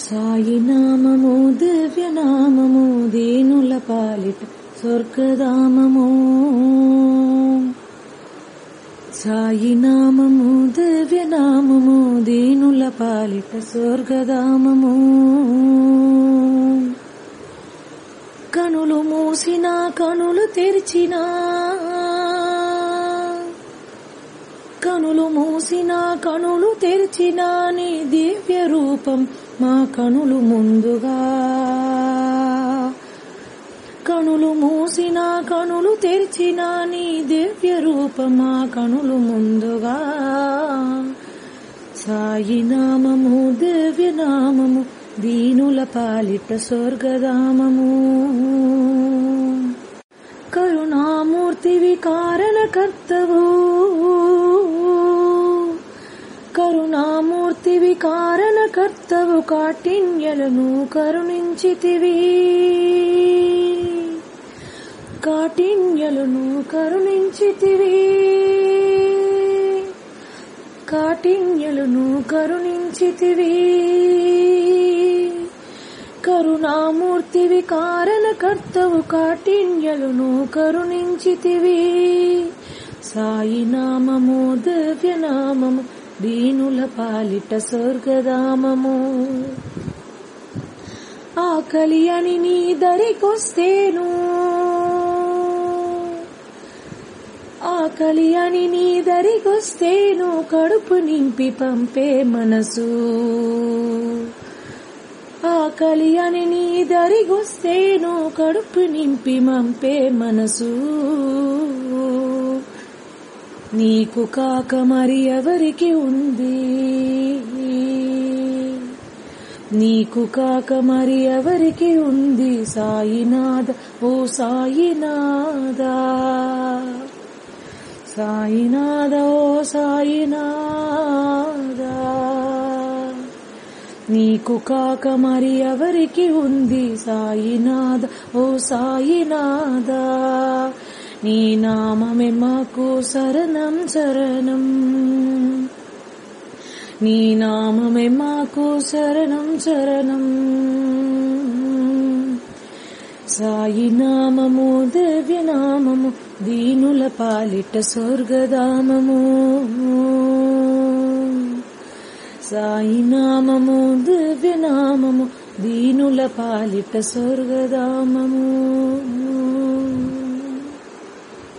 సాయి నామము దివ్య నామము దీనుల పాలిట స్వర్గధామము. సాయి నామము దివ్య నామము దీనుల పాలిట స్వర్గధామము. కనులు మూసిన కనులు తెరిచినా చూసిన కనులు తెరిచిన నీ దివ్య రూపం మా కనులు ముందుగా. కనులు మూసిన కనులు తెరిచిన నీ దివ్య రూపం మా కనులు ముందుగా. సాయి నామము దివ్య నామము దీనుల పాలిట స్వర్గధామము కరుణామూర్తివి కారణకర్తవు. కారణ కారణకర్తవు కాఠిన్యలను కరుణించితివి. కాఠిన్యలను కరుణించితివి. కాఠిన్యలను కరుణించితివి. కరుణామూర్తివి కారణకర్తవు కాఠిన్యలను కరుణించితివి. సాయి నామము దివ్య నామము దీనుల పాలిట స్వర్గధామము. ఆకలి అని నీ దరికొస్తేను. ఆకలి అని నీ దరికొస్తేను కడుపు నింపి పంపే మనసు. ఆకలి అని నీ దరిగొస్తేను కడుపు నింపి మంపే మనసు. నీకు కాక మరి ఎవరికి ఉంది? నీకు కాక మరి ఎవరికి ఉంది? సాయినాథ ఓ సాయినాథ. సాయినాథ ఓ సాయినాథ. నీకు కాక మరి ఎవరికి ఉంది? సాయినాథ ఓ సాయినాథ. నీ నామమే మాకు శరణం శరణం నీ నామమే మాకు శరణం శరణం సాయి నామము దివ్య నామము దీనుల పాలిట స్వర్గధామము సాయి నామము దివ్య నామము దీనుల పాలిట స్వర్గధామము